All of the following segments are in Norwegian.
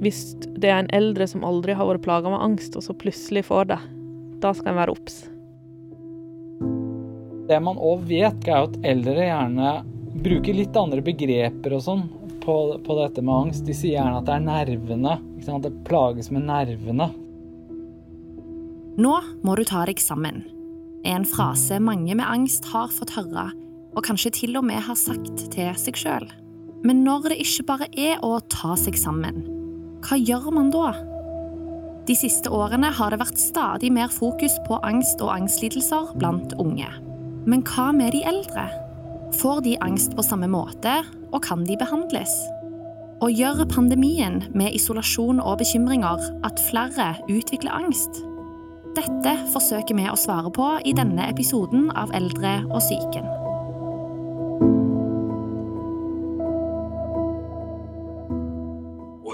hvis det er en eldre som aldri har vært plaga med angst, og så plutselig får det, da skal en være obs. Det man òg vet, er at eldre gjerne bruker litt andre begreper og sånn på, på, dette med angst. De sier gjerne at det er nervene. At det plages med nervene. Nå må du ta deg sammen. Er en frase mange med angst har fått høre, og kanskje til og med har sagt til seg sjøl. Men når det ikke bare er å ta seg sammen, hva gjør man da? De siste årene har det vært stadig mer fokus på angst og angstlidelser blant unge. Men hva med de eldre? Får de angst på samme måte, og kan de behandles? Og gjør pandemien med isolasjon og bekymringer at flere utvikler angst? Dette forsøker vi å svare på i denne episoden av Eldre og psyken.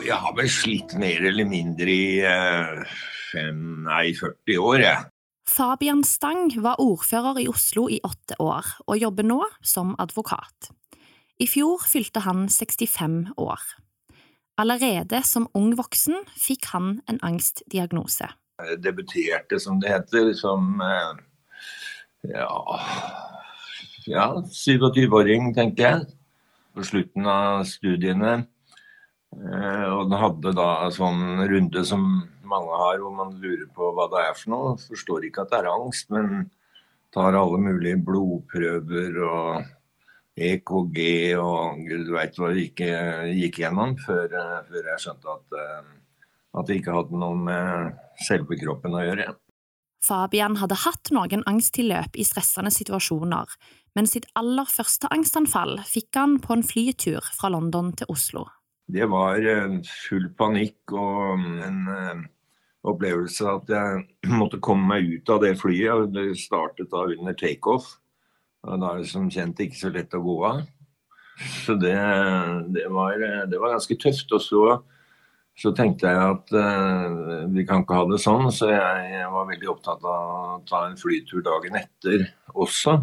Jeg har vel slitt mer eller mindre i eh, fem, nei, 40 år, jeg. Fabian Stang var ordfører i Oslo i åtte år, og jobber nå som advokat. I fjor fylte han 65 år. Allerede som ung voksen fikk han en angstdiagnose. Jeg debuterte, som det heter, som eh, ja, ja 27-åring, tenker jeg. På slutten av studiene. Eh, og den hadde da en sånn runde som mange har, hvor man lurer på hva det er for noe. Forstår ikke at det er angst, men tar alle mulige blodprøver og EKG og gud veit hva vi ikke gikk gjennom før, eh, før jeg skjønte at, at det ikke hadde noe med selve kroppen å gjøre. Fabian hadde hatt noen angsttilløp i stressende situasjoner, men sitt aller første angstanfall fikk han på en flytur fra London til Oslo. Det var eh, full panikk og en eh, opplevelse at jeg måtte komme meg ut av det flyet. Det startet da under takeoff. Da er det som kjent ikke så lett å gå av. Så det, det, var, det var ganske tøft. Og så så tenkte jeg at uh, vi kan ikke ha det sånn, så jeg, jeg, var veldig opptatt av å ta en flytur dagen etter også.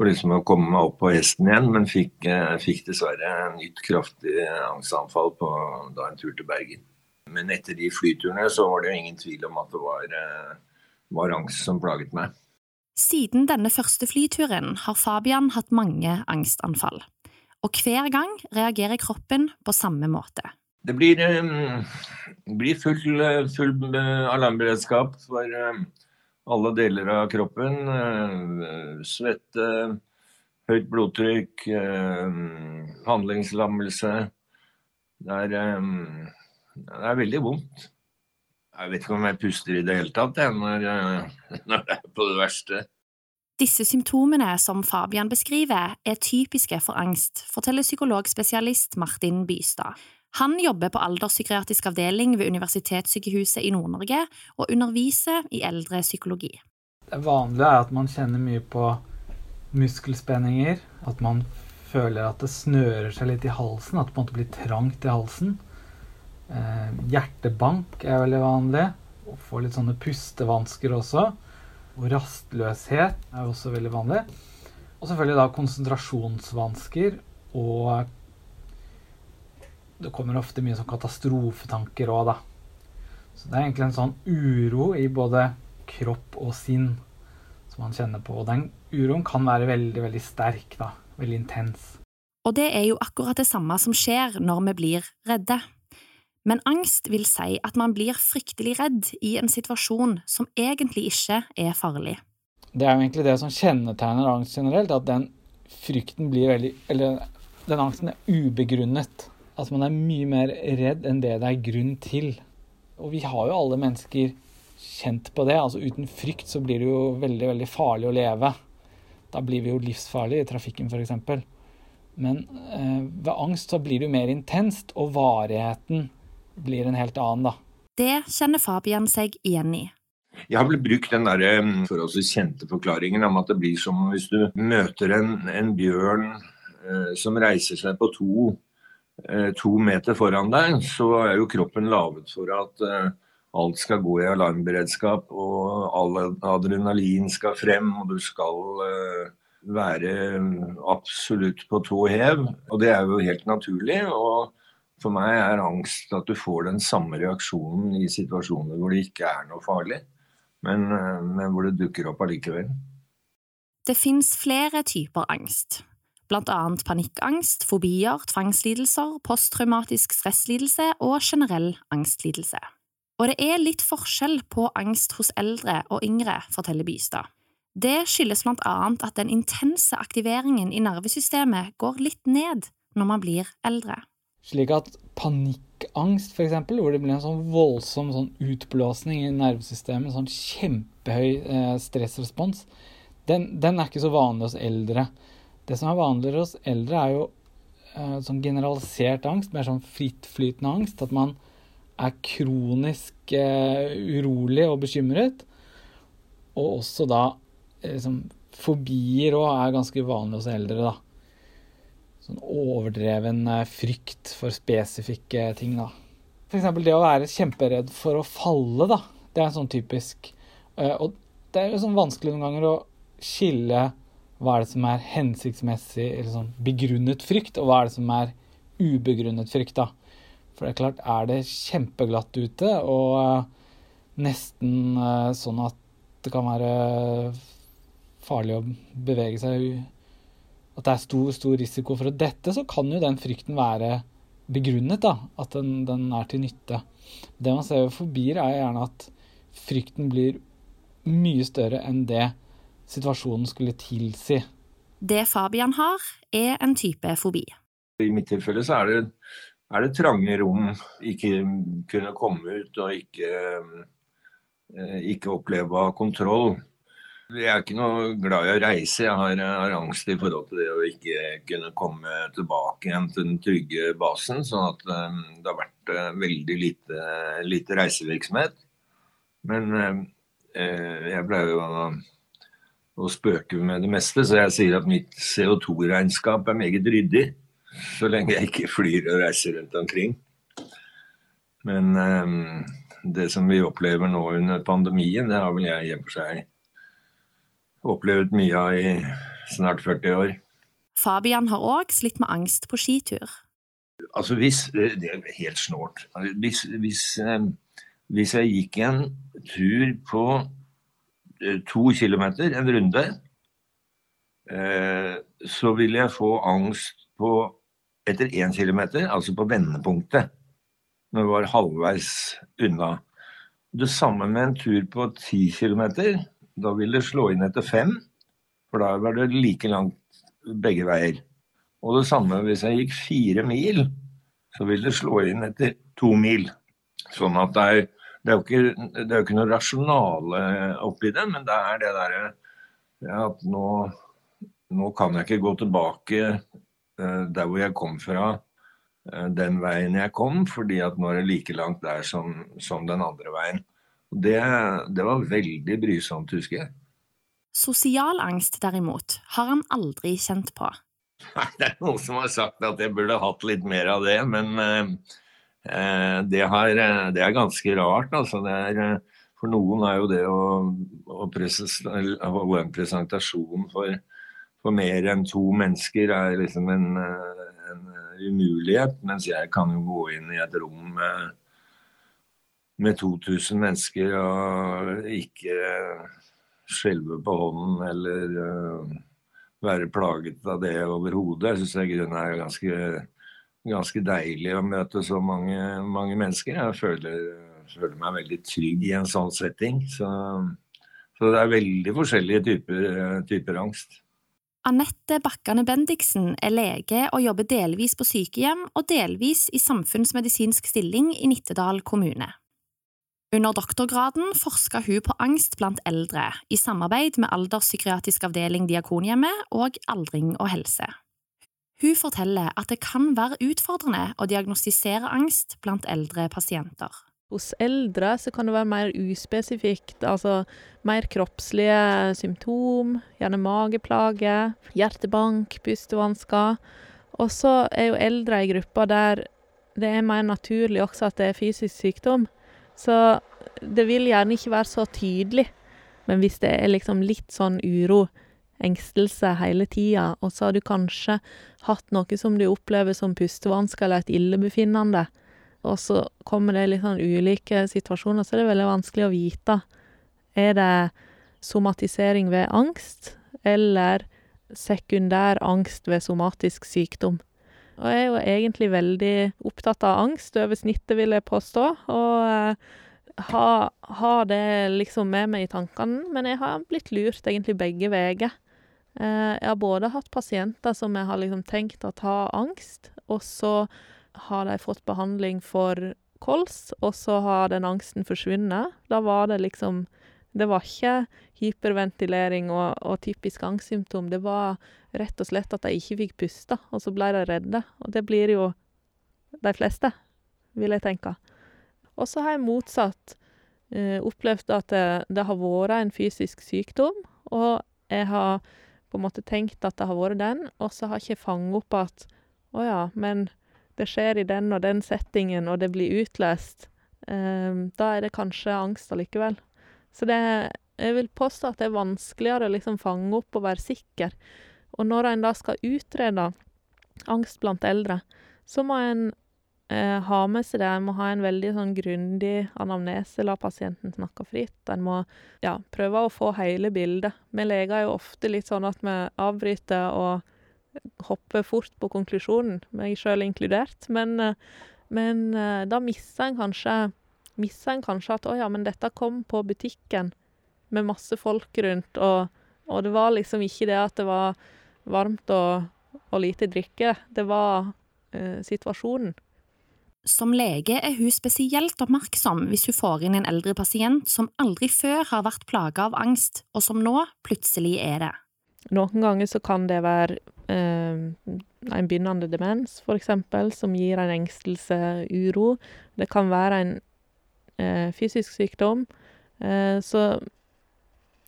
For liksom å komme meg opp på hesten igjen, men fikk, uh, fikk dessverre en nytt kraftig angstanfall på da en tur til Bergen. Men etter de flyturene så var det jo ingen tvil om at det var, uh, var angst som plaget meg. Siden denne første flyturen har Fabian hatt mange angstanfall. Og hver gang reagerer kroppen på samme måte. Det blir, um, blir full, full, eh, alarmberedskap for eh, alle deler av kroppen. Svette, høyt blodtrykk, handlingslammelse. Det er, det er veldig vondt. Jeg vet ikke om jeg puster i det hele tatt jeg, når, når det er på det verste. Disse symptomene som Fabian beskriver, er typiske for angst, forteller psykologspesialist Martin Bystad. Han jobber på alderspsykiatrisk avdeling ved Universitetssykehuset i Nord-Norge og underviser i eldre psykologi. Det vanlige er at man kjenner mye på muskelspenninger. At man føler at det snører seg litt i halsen, at det på en måte blir trangt i halsen. Eh, hjertebank er veldig vanlig. Å få litt sånne pustevansker også. Og rastløshet er også veldig vanlig. Og selvfølgelig da konsentrasjonsvansker og det kommer ofte mye sånn katastrofetanker òg, da. Så det er egentlig en sånn uro i både kropp og sinn som man kjenner på. Og den uroen kan være veldig, veldig sterk, da. Veldig intens. Og det er jo akkurat det samme som skjer når vi blir redde. Men angst vil si at man blir fryktelig redd i en situasjon som egentlig ikke er farlig. Det er jo egentlig det som kjennetegner angst generelt, at den frykten blir veldig Eller den angsten er ubegrunnet. At man er mye mer redd enn det det er grunn til. Og vi har jo alle mennesker kjent på det. Altså uten frykt så blir det jo veldig, veldig farlig å leve. Da blir vi jo livsfarlige i trafikken f.eks. Men eh, ved angst så blir det jo mer intenst, og varigheten blir en helt annen, da. Det kjenner Fabian seg igjen i. Jeg har blitt brukt den der eh, forholdsvis kjente forklaringen om at det blir som hvis du møter en, en bjørn eh, som reiser seg på to to meter foran deg, så er jo kroppen laget for at eh, alt skal gå i alarmberedskap, og adrenalin skal frem, og du skal eh, være absolutt på tå hev. Og det er jo helt naturlig. og For meg er angst at du får den samme reaksjonen i situasjoner hvor det ikke er noe farlig, men, eh, men hvor det dukker opp allikevel. Det fins flere typer angst, blant annet panikkangst, fobier, tvangslidelser, posttraumatisk stresslidelse og generell angstlidelse. Og det er litt forskjell på angst hos eldre og yngre, forteller Bystad. Det skyldes blant annet at den intense aktiveringen i nervesystemet går litt ned når man blir eldre. Slik at panikkangst, f.eks., hvor det blir en sånn voldsom sånn utblåsning i nervesystemet, sånn kjempehøy eh, stressrespons, den, den, er ikke så vanlig hos eldre. Det som er vanligere hos eldre, er jo eh, sånn generalisert angst, mer sånn frittflytende angst. At man er kronisk eh, urolig og bekymret. Og også da eh, liksom, fobier òg er ganske vanlig hos eldre, da sånn overdreven eh, frykt for spesifikke ting, da. F.eks. det å være kjemperedd for å falle, da. Det er sånn typisk eh, Og det er jo sånn vanskelig noen ganger å skille hva er det som er hensiktsmessig eller sånn begrunnet frykt, og hva er det som er ubegrunnet frykt, da. For det er klart, er det kjempeglatt ute og uh, nesten uh, sånn at det kan være farlig å bevege seg at det er stor, stor risiko for å dette, så kan jo den frykten være begrunnet, da. At den, den er til nytte. Det man ser ved fobier, er gjerne at frykten blir mye større enn det situasjonen skulle tilsi. Det Fabian har, er en type fobi. I mitt tilfelle så er det, er det trange rom, ikke kunne komme ut og ikke, eh, ikke oppleve å ha kontroll. Jeg er ikke noe glad i å reise. Jeg har, har, angst i forhold til det å ikke kunne komme tilbake igjen til den trygge basen. Sånn at um, det har vært uh, veldig lite, lite, reisevirksomhet. Men uh, jeg pleier jo å, å, spøke med det meste, så jeg sier at mitt CO2-regnskap er meget ryddig. Så lenge jeg ikke flyr og reiser rundt omkring. Men um, det som vi opplever nå under pandemien, det har vel jeg i og for seg opplevd mye av i snart 40 år. Fabian har òg slitt med angst på skitur. Altså hvis, Det er helt snålt. Hvis, hvis, eh, hvis jeg gikk en tur på to kilometer, en runde, eh, så ville jeg få angst på etter én kilometer, altså på vendepunktet. Når vi var halvveis unna. Det samme med en tur på ti kilometer. Da vil det slå inn etter fem, for da var det like langt begge veier. Og det samme hvis jeg gikk fire mil, så vil det slå inn etter to mil. Sånn at det er, det er jo ikke, det er jo ikke noe rasjonale oppi det, men det er det derre ja, at nå, nå, kan jeg ikke gå tilbake uh, der hvor jeg kom fra, uh, den veien jeg kom, fordi at nå er det like langt der som, som den andre veien. Det, det var veldig brysomt, husker jeg. Sosial angst, derimot, har han aldri kjent på. Nei, det er noen som har sagt at jeg burde hatt litt mer av det, men eh det, har, eh, det, er ganske rart. Altså. Er, eh, for noen er jo det å, å holde en presentasjon for, for, mer enn to mennesker er liksom en, en umulighet, mens jeg kan jo gå inn i et rom med med 2000 mennesker og ikke skjelve på hånden eller være plaget av det overhodet. Jeg syns det er ganske, ganske deilig å møte så mange, mange mennesker. Jeg føler, føler, meg veldig trygg i en sånn setting. Så, så det er veldig forskjellige typer, typer angst. Anette Bakkane Bendiksen er lege og jobber delvis på sykehjem og delvis i samfunnsmedisinsk stilling i Nittedal kommune. Under doktorgraden forska hun på angst blant eldre, i samarbeid med Alderspsykiatrisk avdeling Diakonhjemmet og Aldring og helse. Hun forteller at det kan være utfordrende å diagnostisere angst blant eldre pasienter. Hos eldre kan det være mer uspesifikt, altså mer kroppslige symptom, gjerne mageplager, hjertebank, pustevansker. Og så er jo eldre ei gruppe der det er mer naturlig også at det er fysisk sykdom. Så det vil gjerne ikke være så tydelig. Men hvis det er liksom litt sånn uro engstelse hele tida, og så har du kanskje hatt noe som du opplever som pustevansker eller et illebefinnende, og så kommer det litt sånn ulike situasjoner, så er det veldig vanskelig å vite. Er det somatisering ved angst, eller sekundær angst ved somatisk sykdom? Og jeg er jo egentlig veldig opptatt av angst, over snittet, vil jeg påstå, og eh, ha, ha det liksom med meg i tankene, men jeg har blitt lurt egentlig begge veier. Eh, jeg har både hatt pasienter som jeg har liksom tenkt at har angst, og så har de fått behandling for kols, og så har den angsten forsvunnet. Da var det liksom Det var ikke hyperventilering og, og typisk angstsymptom. Det var rett og slett at de ikke fikk puste, og så ble de redde. Og det blir jo de fleste, vil jeg tenke. Og så har jeg motsatt eh, opplevd at det, det har vært en fysisk sykdom, og jeg har på en måte tenkt at det har vært den, og så har jeg ikke fanget opp at å ja, men det skjer i den og den settingen, og det blir utløst. Eh, da er det kanskje angst allikevel. Så det jeg vil påstå at det er vanskeligere å liksom fange opp og være sikker. Og når en da skal utrede angst blant eldre, så må en ha med seg det. En må ha en veldig sånn grundig anamnese, la pasienten snakke fritt. En må ja, prøve å få hele bildet. Vi leger er jo ofte litt sånn at vi avbryter og hopper fort på konklusjonen, meg sjøl inkludert. Men, eh, men eh, da mister en kanskje mister en kanskje at 'å ja, men dette kom på butikken' med masse folk rundt, og, og det var liksom ikke det at det var varmt og, og lite drikke. Det var eh, situasjonen. Som lege er hun spesielt oppmerksom hvis hun får inn en eldre pasient som aldri før har vært plaga av angst, og som nå plutselig er det. Noen ganger så kan det være eh, en begynnende demens, eksempel, som gir en engstelse, uro. Det kan være en eh, fysisk sykdom. Eh, så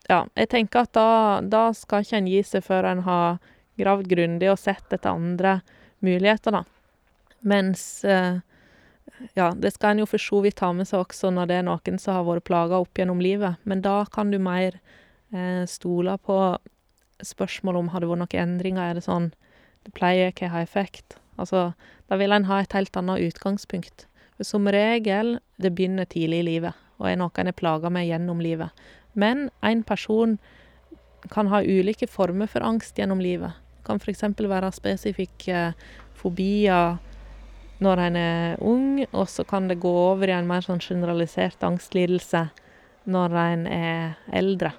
ja, jeg tenker at da, da skal ikke en gi seg før en har gravd grundig og sett etter andre muligheter, da. Mens eh, ja, det skal en jo for så vidt ta med seg også når det er noen som har vært plaga opp gjennom livet, men da kan du mer eh, stole på spørsmål om har det vært noen endringer, er det sånn det pleier ikke å ha effekt? Altså, da vil en ha et helt annet utgangspunkt. For som regel, det begynner tidlig i livet, og er noe en er plaga med gjennom livet. Men en person kan ha ulike former for angst gjennom livet. Det kan f.eks. være spesifikke fobier når en er ung, og så kan det gå over i en mer sånn generalisert angstlidelse når en er eldre.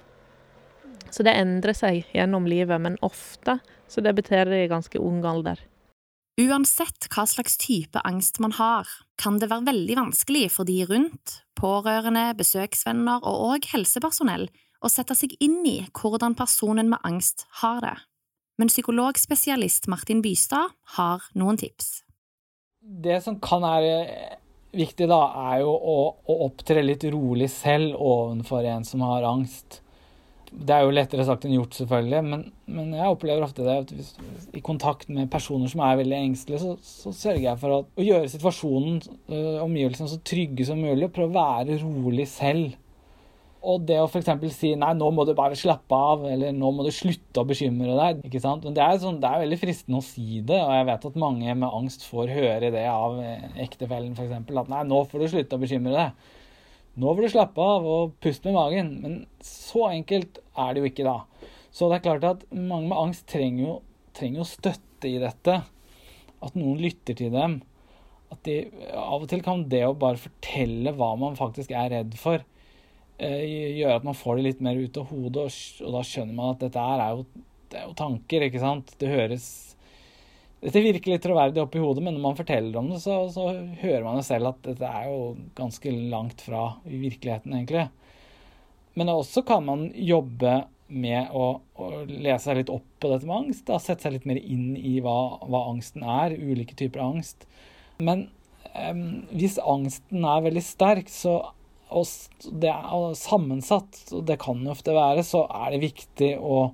Så det endrer seg gjennom livet, men ofte så debuterer det i ganske ung alder. Uansett hva slags type angst man har, kan det være veldig vanskelig for de rundt, pårørende, besøksvenner og òg helsepersonell å sette seg inn i hvordan personen med angst har det. Men psykologspesialist Martin Bystad har noen tips. Det som kan være viktig, da, er jo å, å opptre litt rolig selv overfor en som har angst. Det er jo lettere sagt enn gjort, selvfølgelig, men, men jeg opplever ofte det at hvis, i kontakt med personer som er veldig engstelige, så, så sørger jeg for at, å gjøre situasjonen, øh, omgivelsene, så trygge som mulig, prøve å være rolig selv. Og det å f.eks. si nei, nå må du bare slappe av, eller nå må du slutte å bekymre deg. ikke sant? Men det er, sånn, det er veldig fristende å si det, og jeg vet at mange med angst får høre det av ektefellen f.eks. At nei, nå får du slutte å bekymre deg. Nå får du slappe av og puste med magen. Men så enkelt er det jo ikke, da. Så det er klart at mange med angst trenger jo, trenger jo støtte i dette. At noen lytter til dem. At de, av og til kan det å bare fortelle hva man faktisk er redd for, eh, gjøre at man får det litt mer ut av hodet, og da skjønner man at dette er jo, det er jo tanker, ikke sant. Det høres dette virker litt troverdig oppi hodet, men når man forteller om det, så, så, hører man jo selv at dette er jo ganske langt fra virkeligheten, egentlig. Men også kan man jobbe med å, å lese seg litt opp på dette med angst. Da, sette seg litt mer inn i hva, hva angsten er, ulike typer angst. Men um, hvis angsten er veldig sterk, så, og det er sammensatt, og det kan jo ofte være, så er det viktig å,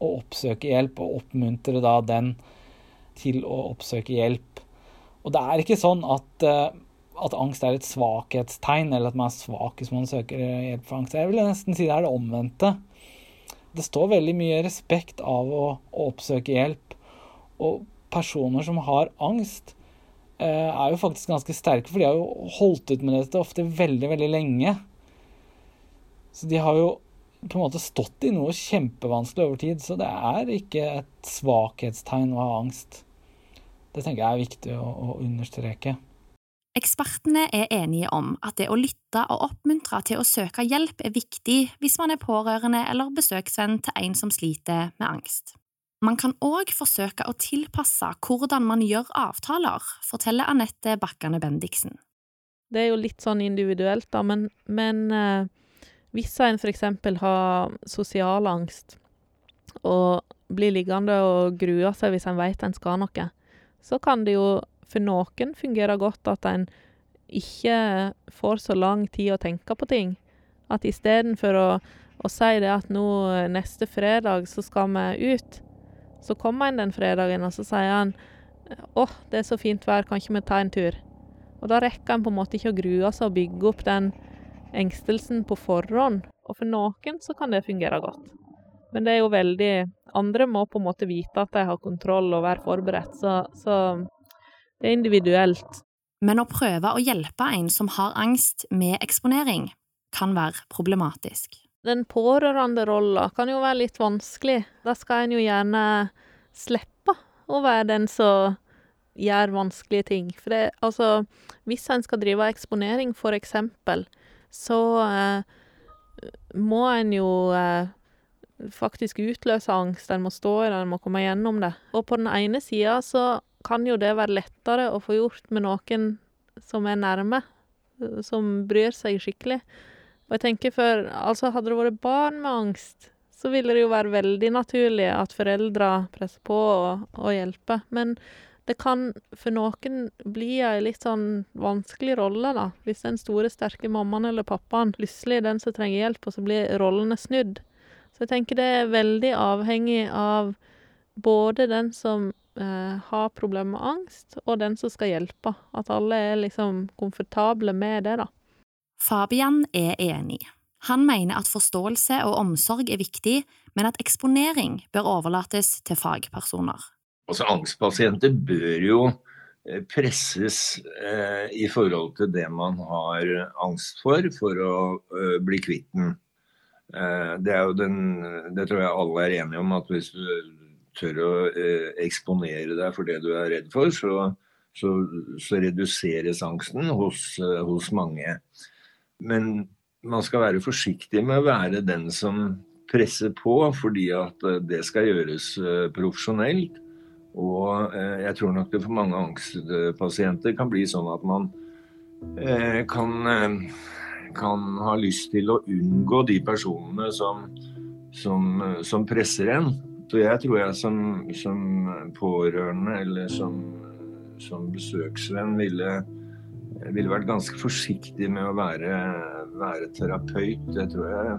å oppsøke hjelp og oppmuntre da den til å oppsøke hjelp. Og det er ikke sånn at, eh, at angst er et svakhetstegn, eller at man er svak hvis man søker hjelp for angst. Jeg vil nesten si det er det omvendte. det står veldig mye respekt av å, å oppsøke hjelp. Og personer som har angst, eh, er jo faktisk ganske sterke, for de har jo holdt ut med dette ofte veldig, veldig lenge. Så de har jo på en måte stått i noe kjempevanskelig over tid, så det er ikke et svakhetstegn å ha angst. Det tenker jeg er viktig å, å understreke. Ekspertene er enige om at det å lytte og oppmuntre til å søke hjelp er viktig hvis man er pårørende eller besøksvenn til en som sliter med angst. Man kan òg forsøke å tilpasse hvordan man gjør avtaler, forteller Anette Bakkane Bendiksen. Det er jo litt sånn individuelt, da, men, men eh, hvis en eksempel har sosial angst og blir liggende og gruer seg hvis en vet en skal noe, så kan det jo for noen fungere godt at en ikke får så lang tid å tenke på ting. At istedenfor å, å si det at nå neste fredag så skal vi ut, så kommer han den fredagen, og så sier han å, det er så fint vær, kan ikke vi ta en tur? Og da rekker en på en måte ikke å grue seg og bygge opp den engstelsen på forhånd. Og for noen så kan det fungere godt. Men det er jo veldig Andre må på en måte vite at de har kontroll og være forberedt, så, så det er individuelt. Men å prøve å hjelpe en som har angst med eksponering, kan være problematisk. Den pårørenderolla kan jo være litt vanskelig. Da skal en jo gjerne slippe å være den som gjør vanskelige ting. For det, altså, hvis en skal drive eksponering, for eksempel, så eh, må en jo eh, faktisk utløse angst. En må stå i det, en må komme gjennom det. Og på den ene sida så kan jo det være lettere å få gjort med noen som er nærme, som bryr seg skikkelig. Og jeg tenker for Altså, hadde det vært barn med angst, så ville det jo være veldig naturlig at foreldre presser på og, og hjelper. Men det kan for noen bli ei litt sånn vanskelig rolle, da. Hvis den store, sterke mammaen eller pappaen plutselig er den som trenger hjelp, og så blir rollene snudd. Så jeg tenker det er veldig avhengig av både den som eh, har problemer med angst, og den som skal hjelpe. At alle er liksom komfortable med det, da. Fabian er enig. Han mener at forståelse og omsorg er viktig, men at eksponering bør overlates til fagpersoner. Altså Angstpasienter bør jo eh, presses eh, i forhold til det man har angst for, for å eh, bli kvitt den. Eh, det, den, det tror jeg alle er enige om, at hvis du tør å eh, eksponere deg for det du er redd for, så, så, så reduseres angsten hos, eh, hos mange. Men man skal være forsiktig med å være den som presser på, fordi at det skal gjøres profesjonelt. Og eh, jeg tror nok det for mange angstpasienter kan bli sånn at man eh, kan, eh, kan, ha lyst til å unngå de personene som, som, som presser en. Så jeg tror jeg som, som pårørende eller som, som besøksvenn ville, ville, vært ganske forsiktig med å være, være terapeut. Jeg tror jeg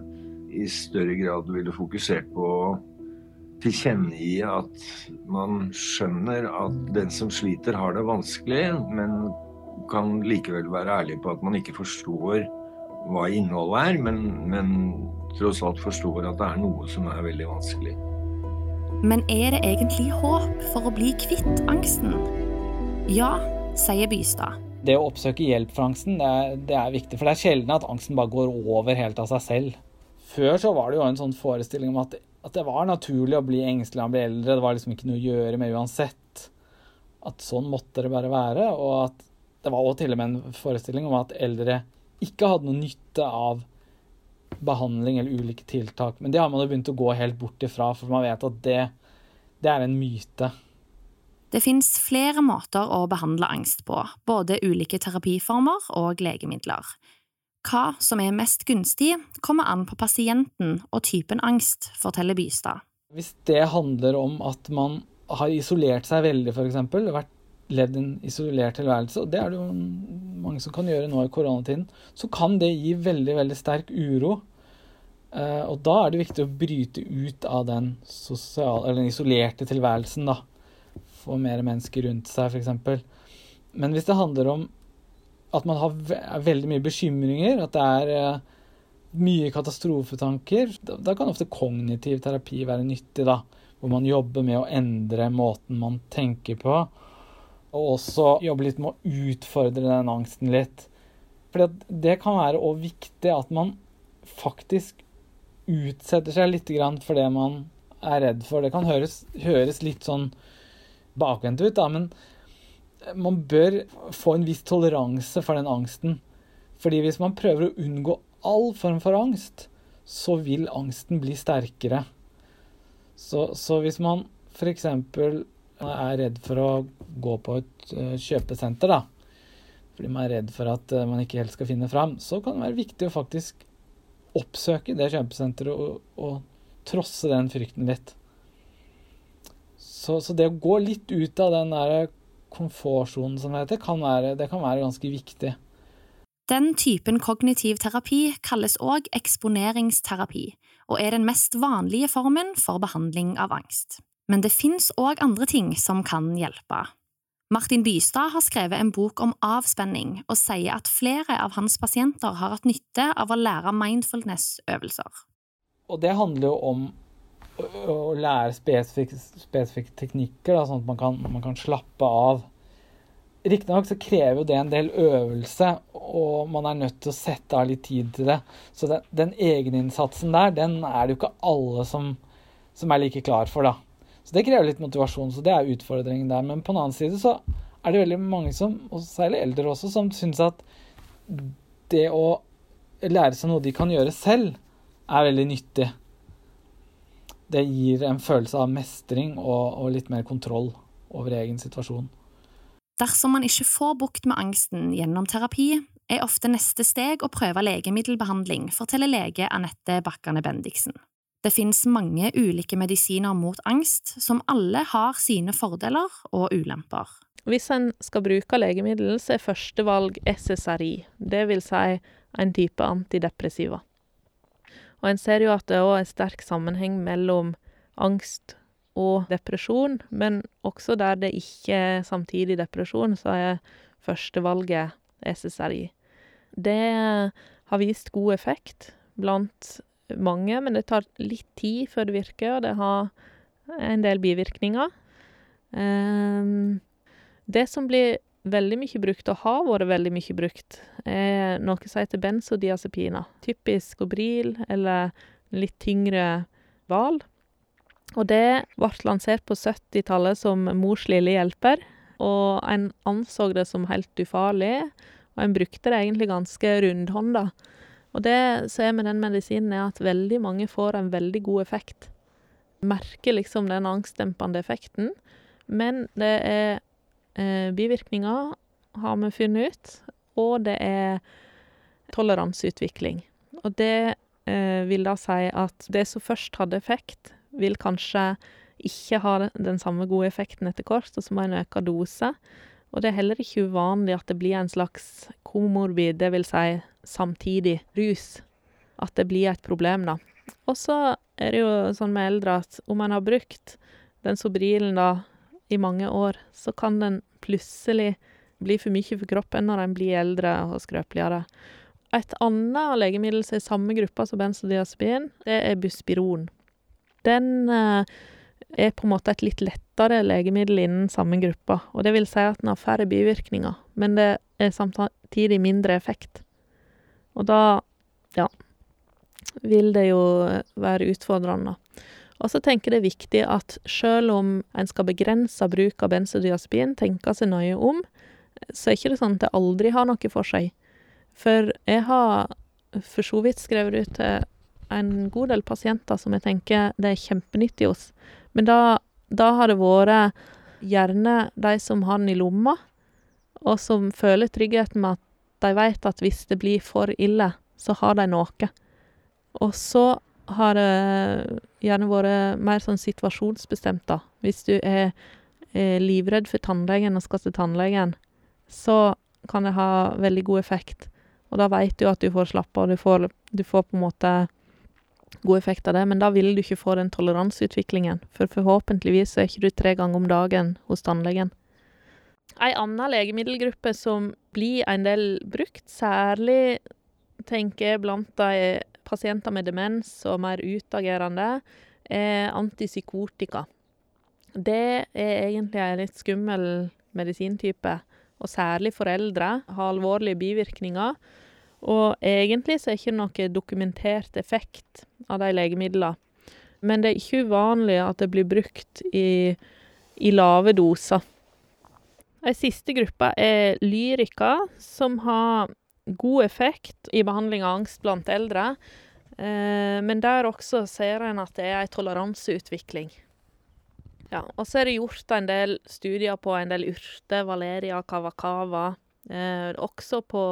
i større grad ville fokusert på å tilkjennegi at man skjønner at den som sliter, har det vanskelig, men kan likevel være ærlig på at man ikke forstår hva innholdet er, men, men tross alt forstår at det er noe som er veldig vanskelig. Men er det egentlig håp for å bli kvitt angsten? Ja, sier Bystad. Det å oppsøke hjelp for angsten, det er, det er viktig. For det er sjelden at angsten bare går over helt av seg selv. Før så var det jo en sånn forestilling om at at det var naturlig å bli engstelig når man ble eldre. Det var liksom ikke noe å gjøre med uansett. At sånn måtte det bare være. Og at det var også til og med en forestilling om at eldre ikke hadde noe nytte av behandling eller ulike tiltak. Men det har man jo begynt å gå helt bort ifra, for man vet at det, det er en myte. Det fins flere måter å behandle angst på, både ulike terapiformer og legemidler. Hva som er mest gunstig, kommer an på pasienten og typen angst, forteller Bystad. Hvis det handler om at man har isolert seg veldig, f.eks., vært levd en isolert tilværelse, og det er det jo mange som kan gjøre nå i koronatiden, så kan det gi veldig, veldig sterk uro. Eh, og da er det viktig å bryte ut av den, sosial, den isolerte tilværelsen, da. Få mer mennesker rundt seg, f.eks. Men hvis det handler om at man har veldig mye bekymringer. At det er, eh, mye katastrofetanker, da, da kan ofte kognitiv terapi være nyttig, da. Hvor man jobber med å endre måten man tenker på. Og også jobbe litt med å utfordre den angsten litt. For det kan være òg viktig at man faktisk utsetter seg litt for det man er redd for. Det kan høres, høres litt sånn bakvendt ut, da, men man bør få en viss toleranse for den angsten. Fordi hvis man prøver å unngå all form for angst, så vil angsten bli sterkere. Så, så hvis man f.eks. er redd for å gå på et uh, kjøpesenter, da, fordi man er redd for at uh, man ikke helt skal finne fram, så kan det være viktig å faktisk oppsøke det kjøpesenteret og, og trosse den frykten litt. Så, så, det å gå litt ut av den der komfortsonen, som det heter, kan være, det kan være ganske viktig. Den typen kognitiv terapi kalles òg eksponeringsterapi, og er den mest vanlige formen for behandling av angst. Men det fins òg andre ting som kan hjelpe. Martin Bystad har skrevet en bok om avspenning, og sier at flere av hans pasienter har hatt nytte av å lære mindfulness-øvelser. Og det handler jo om å lære spesifikke, spesifik teknikker, da, sånn at man kan, man kan slappe av Riktignok så krever jo det en del øvelse, og man er nødt til å sette av litt tid til det. Så den, den egeninnsatsen der, den er det jo ikke alle som, som, er like klar for, da. Så det krever litt motivasjon, så det er utfordringen der. Men på den annen side så er det veldig mange som, og særlig eldre også, som syns at det å lære seg noe de kan gjøre selv, er veldig nyttig. Det gir en følelse av mestring og, og litt mer kontroll over egen situasjon. Dersom man ikke får bukt med angsten gjennom terapi, er ofte neste steg å prøve legemiddelbehandling, forteller lege Anette Bakkane Bendiksen. Det finnes mange ulike medisiner mot angst, som alle har sine fordeler og ulemper. Hvis en skal bruke legemiddel, så er førstevalg SSRI, det vil si en type antidepressiva. Og en ser jo at det òg er sterk sammenheng mellom angst og depresjon, men også der det ikke er samtidig depresjon, så er førstevalget SSRI. Det har vist god effekt blant mange, men det tar litt tid før det virker, og det har en del bivirkninger. Um, det som blir veldig mye brukt, og har vært veldig mye brukt, er noe som heter benzodiazepiner. Typisk Obril eller litt tyngre Val. Og det ble lansert på 70-tallet som mors lille hjelper, og en anså det som helt ufarlig, og en brukte det egentlig ganske rundhånda. Og det som er med den medisinen, er at veldig mange får en veldig god effekt. Merker liksom den angstdempende effekten, men det er bivirkninger, har vi funnet ut, og det er toleranseutvikling. Og det eh, vil da si at det som først hadde effekt, vil kanskje ikke ha den samme gode effekten etter hvert, og så må en øke dose. Og det er heller ikke uvanlig at det blir en slags komorbid, det vil si samtidig rus. At det blir et problem, da. Og så er det jo sånn med eldre at om en har brukt den Sobrilen da i mange år, så kan den plutselig bli for mye for kroppen når en blir eldre og skrøpeligere. Et annet legemiddel som er i samme gruppa som benzodiazepin, det er Buspiron den eh, er på en måte et litt lettere legemiddel innen samme gruppa. Og det vil si at den har færre bivirkninger, men det er samtidig mindre effekt. Og da, ja, vil det jo være utfordrende. Og så tenker jeg det er viktig at selv om en skal begrense bruk av benzodiazepin, tenke seg nøye om, så er ikke det sånn at det aldri har noe for seg. For jeg har for så vidt skrevet ut til en god del pasienter som jeg tenker det er kjempenyttig hos. Men da, da har det vært gjerne de som har den i lomma, og som føler tryggheten med at de vet at hvis det blir for ille, så har de noe. Og så har det gjerne vært mer sånn situasjonsbestemt, da. Hvis du er, er livredd for tannlegen og skal til tannlegen, så kan det ha veldig god effekt. Og da veit du at du får slappe av, du får, du får på en måte god effekt av det, men da vil du ikke få den toleranseutviklingen, for forhåpentligvis er ikke du tre ganger om dagen hos tannlegen. Ei anna legemiddelgruppe som blir en del brukt, særlig tenker jeg blant de pasienter med demens og mer utagerende, er antipsykotika. Det er egentlig en litt skummel medisintype, og særlig foreldre. Har alvorlige bivirkninger. Og egentlig så er det ikke noe dokumentert effekt av de legemidlene. Men det er ikke uvanlig at det blir brukt i, i lave doser. Ei siste gruppe er lyrika, som har god effekt i behandling av angst blant eldre. Eh, men der også ser en at det er en toleranseutvikling. Ja, og så er det gjort en del studier på en del urter, valeria, kava-kava. Eh, også på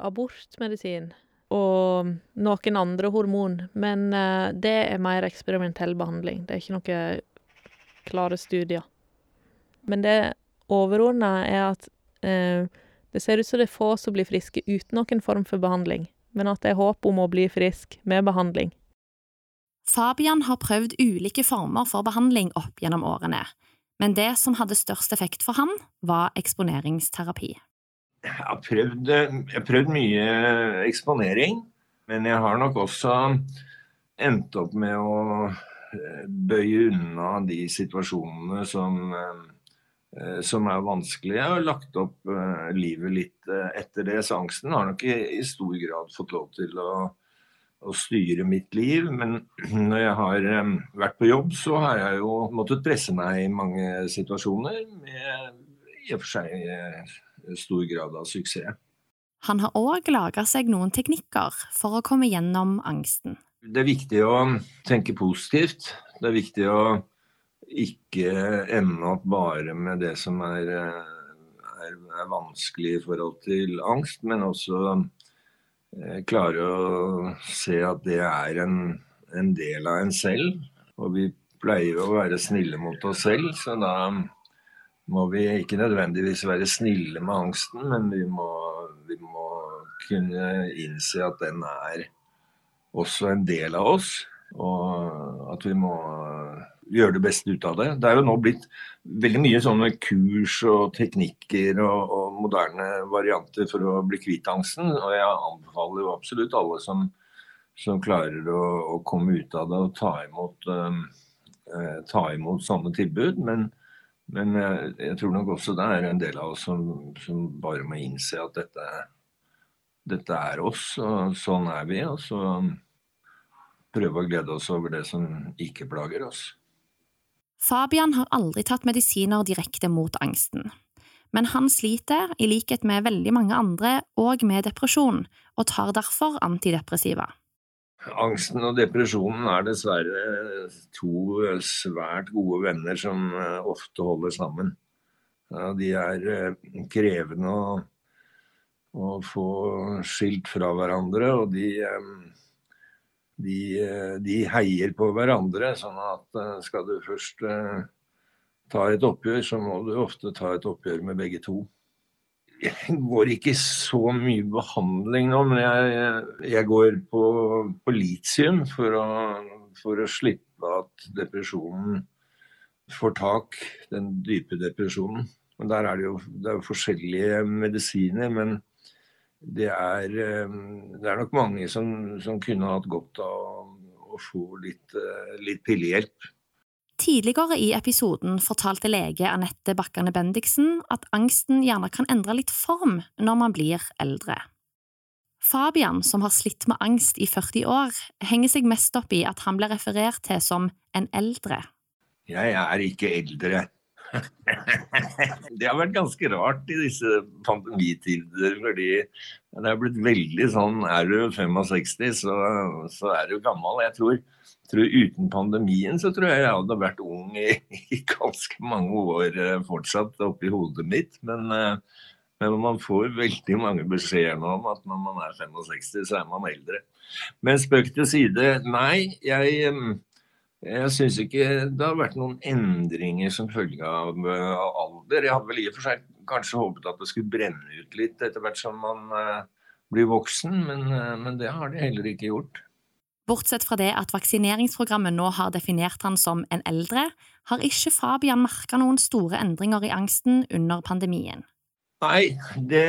abortmedisin og noen andre hormon. Men eh, det er mer eksperimentell behandling. Det er ikke noen klare studier. Men det overordna er at eh, det ser ut som det er få som blir friske uten noen form for behandling, men at det er håp om å bli frisk med behandling. Fabian har prøvd ulike former for behandling opp gjennom årene, men det som hadde størst effekt for han, var eksponeringsterapi. Jeg har prøvd, jeg har prøvd mye eksponering, men jeg har nok også endt opp med å eh, bøye unna de situasjonene som, eh, som er vanskelige. Jeg har lagt opp eh, livet litt etter det, så angsten har nok i stor grad fått lov til å å styre mitt liv. Men når jeg har vært på jobb, så har jeg jo måttet presse meg i mange situasjoner med i og for seg eh, stor grad av suksess. Han har òg laga seg noen teknikker for å komme gjennom angsten. Det er viktig å tenke positivt. Det er viktig å ikke ende opp bare med det som er, eh, er, er vanskelig i forhold til angst, men også Eh, klare å se at det er en, en, del av en selv. Og vi pleier å være snille mot oss selv, så da må vi ikke nødvendigvis være snille med angsten, men vi må, vi må kunne innse at den er også en del av oss. Og at vi må gjøre det beste ut av det. Det er jo nå blitt veldig mye sånne kurs og teknikker og, og moderne varianter for å bli kvitt angsten. Og jeg anbefaler jo absolutt alle som, som klarer å, å, komme ut av det og ta imot, um, eh, ta imot sånne tilbud. Men, men jeg, jeg, tror nok også det er en del av oss som, som bare må innse at dette, dette er oss, og sånn er vi. og så prøve å glede oss over det som ikke plager oss. Fabian har aldri tatt medisiner direkte mot angsten. Men han sliter, i likhet med veldig mange andre, òg med depresjon, og tar derfor antidepressiva. Angsten og depresjonen er dessverre to svært gode venner som eh, ofte holder sammen. De er eh, krevende å, å få skilt fra hverandre, og de eh, de, eh, de, heier på hverandre. Sånn at eh, skal du først uh, ta et oppgjør, så må du ofte ta et oppgjør med begge to. Jeg går ikke så mye behandling nå, men jeg, jeg går på, på litium for å, for å slippe at depresjonen får tak, den dype depresjonen. Men der er det jo det er forskjellige medisiner. men det er, eh, det er nok mange som, som, kunne hatt godt av å få litt, eh, litt pillehjelp. Tidligere i episoden fortalte lege Anette Bakkane Bendiksen at angsten gjerne kan endre litt form når man blir eldre. Fabian, som har slitt med angst i 40 år, henger seg mest opp i at han ble referert til som en eldre. Jeg er ikke eldre. det har vært ganske rart i disse pandemitider, fordi det har blitt veldig sånn Er du 65, så, så er du gammel. Jeg tror, tror, uten pandemien så tror jeg jeg hadde vært ung i, i ganske mange år eh, fortsatt oppi hodet mitt. Men, eh, men man får veldig mange beskjeder nå om at når man er 65, så er man eldre. Men spøk til side, nei. jeg eh, jeg syns ikke det har vært noen endringer som følge av uh, alder. Jeg hadde vel i og for seg kanskje håpet at det skulle brenne ut litt etter hvert som man uh, blir voksen, men, uh, men, det har det heller ikke gjort. Bortsett fra det at vaksineringsprogrammet nå har definert han som en eldre, har ikke Fabian merka noen store endringer i angsten under pandemien. Nei, det,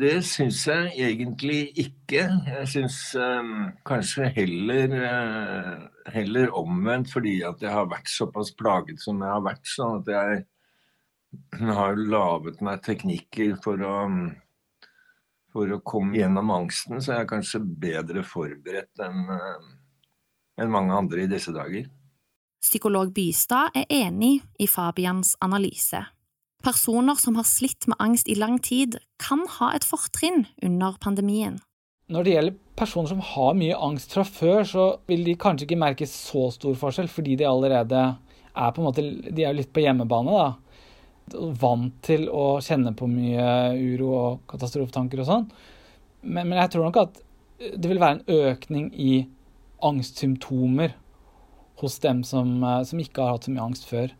det syns jeg egentlig ikke. Jeg syns um, kanskje heller, uh, heller omvendt, fordi at jeg har vært såpass plaget som jeg har vært. Sånn at jeg har laget meg teknikker for å, for å komme gjennom angsten. Så jeg er kanskje bedre forberedt enn uh, enn mange andre i disse dager. Psykolog Bystad er enig i Fabians analyse. Personer som har slitt med angst i lang tid, kan ha et fortrinn under pandemien. Når det gjelder personer som har mye angst fra før, så vil de kanskje ikke merke så stor forskjell, fordi de allerede er på en måte De er litt på hjemmebane, da. Vant til å kjenne på mye uro og katastrofetanker og sånn. Men, men jeg tror nok at det vil være en økning i angstsymptomer hos dem som, som ikke har hatt så mye angst før.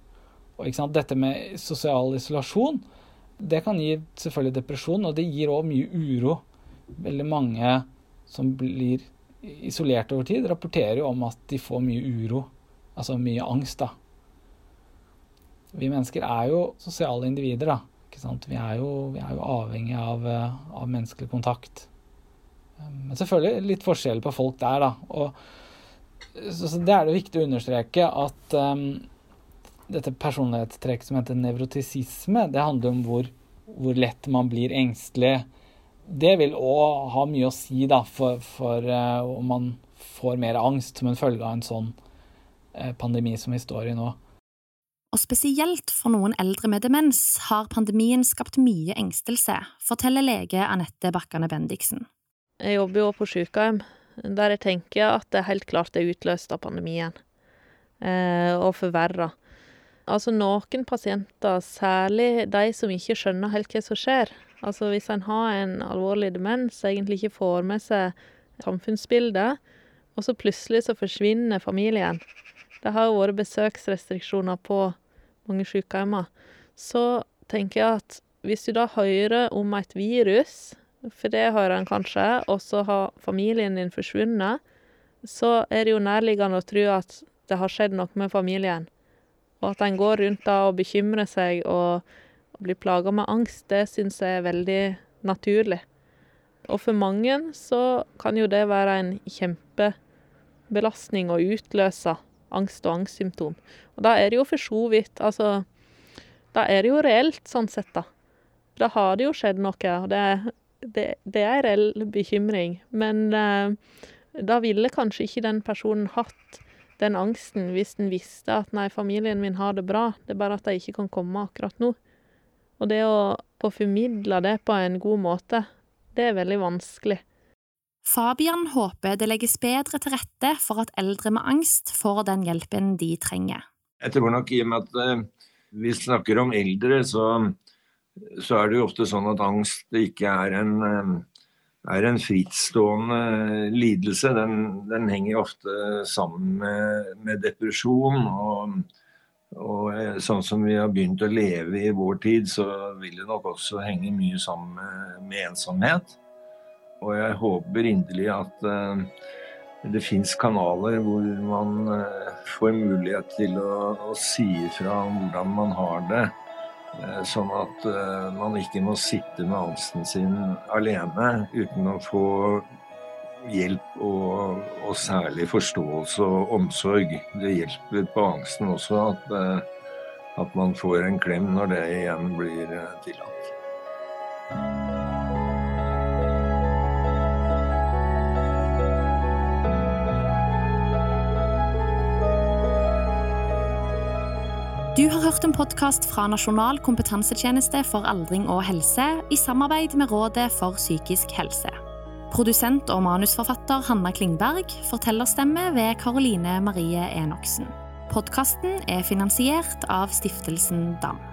Og Dette med sosial isolasjon det kan gi selvfølgelig depresjon, og det gir òg mye uro. Veldig mange som blir isolert over tid, rapporterer jo om at de får mye uro. Altså mye angst, da. Vi mennesker er jo sosiale individer, da. Vi er jo, vi er jo avhengig av, av, menneskelig kontakt. Men selvfølgelig litt forskjell på folk der, da. Og, så, så det er det viktig å understreke at um, dette personlighetstrekket som heter nevrotisisme, det handler om hvor, hvor lett man blir engstelig. Det vil òg ha mye å si da, for, for uh, om man får mer angst som en følge av en sånn uh, pandemi som vi står i nå. Og spesielt for noen eldre med demens har pandemien skapt mye engstelse, forteller lege Anette Bakkane Bendiksen. Jeg jobber jo på sykehjem, der jeg tenker at det helt klart er utløst av pandemien. Eh, og forverra. Altså noen pasienter, særlig de som ikke skjønner helt hva som skjer. Altså hvis en har en alvorlig demens, egentlig ikke får med seg samfunnsbildet, og så plutselig så forsvinner familien. Det har jo vært besøksrestriksjoner på mange sykehjemmer. Så tenker jeg at hvis du da hører om et virus, for det hører en kanskje, og så har familien din forsvunnet, så er det jo nærliggende å tro at det har skjedd noe med familien. Og at en går rundt da og bekymrer seg og, og blir plaga med angst, det syns jeg er veldig naturlig. Og for mange så kan jo det være en kjempebelastning å utløse angst og angstsymptom. Og da er det jo for så vidt Altså, da er det jo reelt, sånn sett, da. Da har det jo skjedd noe, og det, det, det er en reell bekymring. Men eh, da ville kanskje ikke den personen hatt den angsten hvis en visste at nei, familien min har det bra, det er bare at de ikke kan komme akkurat nå. Og det å få formidla det på en god måte, det er veldig vanskelig. Fabian håper det legges bedre til rette for at eldre med angst får den hjelpen de trenger. Jeg tror nok i og med at uh, vi snakker om eldre, så, så, er det jo ofte sånn at angst ikke er en uh, er en frittstående lidelse. Den, den henger ofte sammen med, med depresjon. Og, og, eh, sånn som vi har begynt å leve i vår tid, så vil det nok også henge mye sammen med, med ensomhet. Og jeg håper inderlig at uh, det fins kanaler hvor man uh, får mulighet til å, å si ifra om hvordan man har det. Eh, sånn at eh, man ikke må sitte med angsten sin alene uten å få hjelp og, og særlig forståelse og omsorg. Det hjelper på angsten også at, eh, at man får en klem når det igjen blir tillatt. Du har hørt en podkast fra Nasjonal kompetansetjeneste for aldring og helse i samarbeid med Rådet for psykisk helse. Produsent og manusforfatter Hanna Klingberg, fortellerstemme ved Karoline Marie Enoksen. Podkasten er finansiert av Stiftelsen DAM.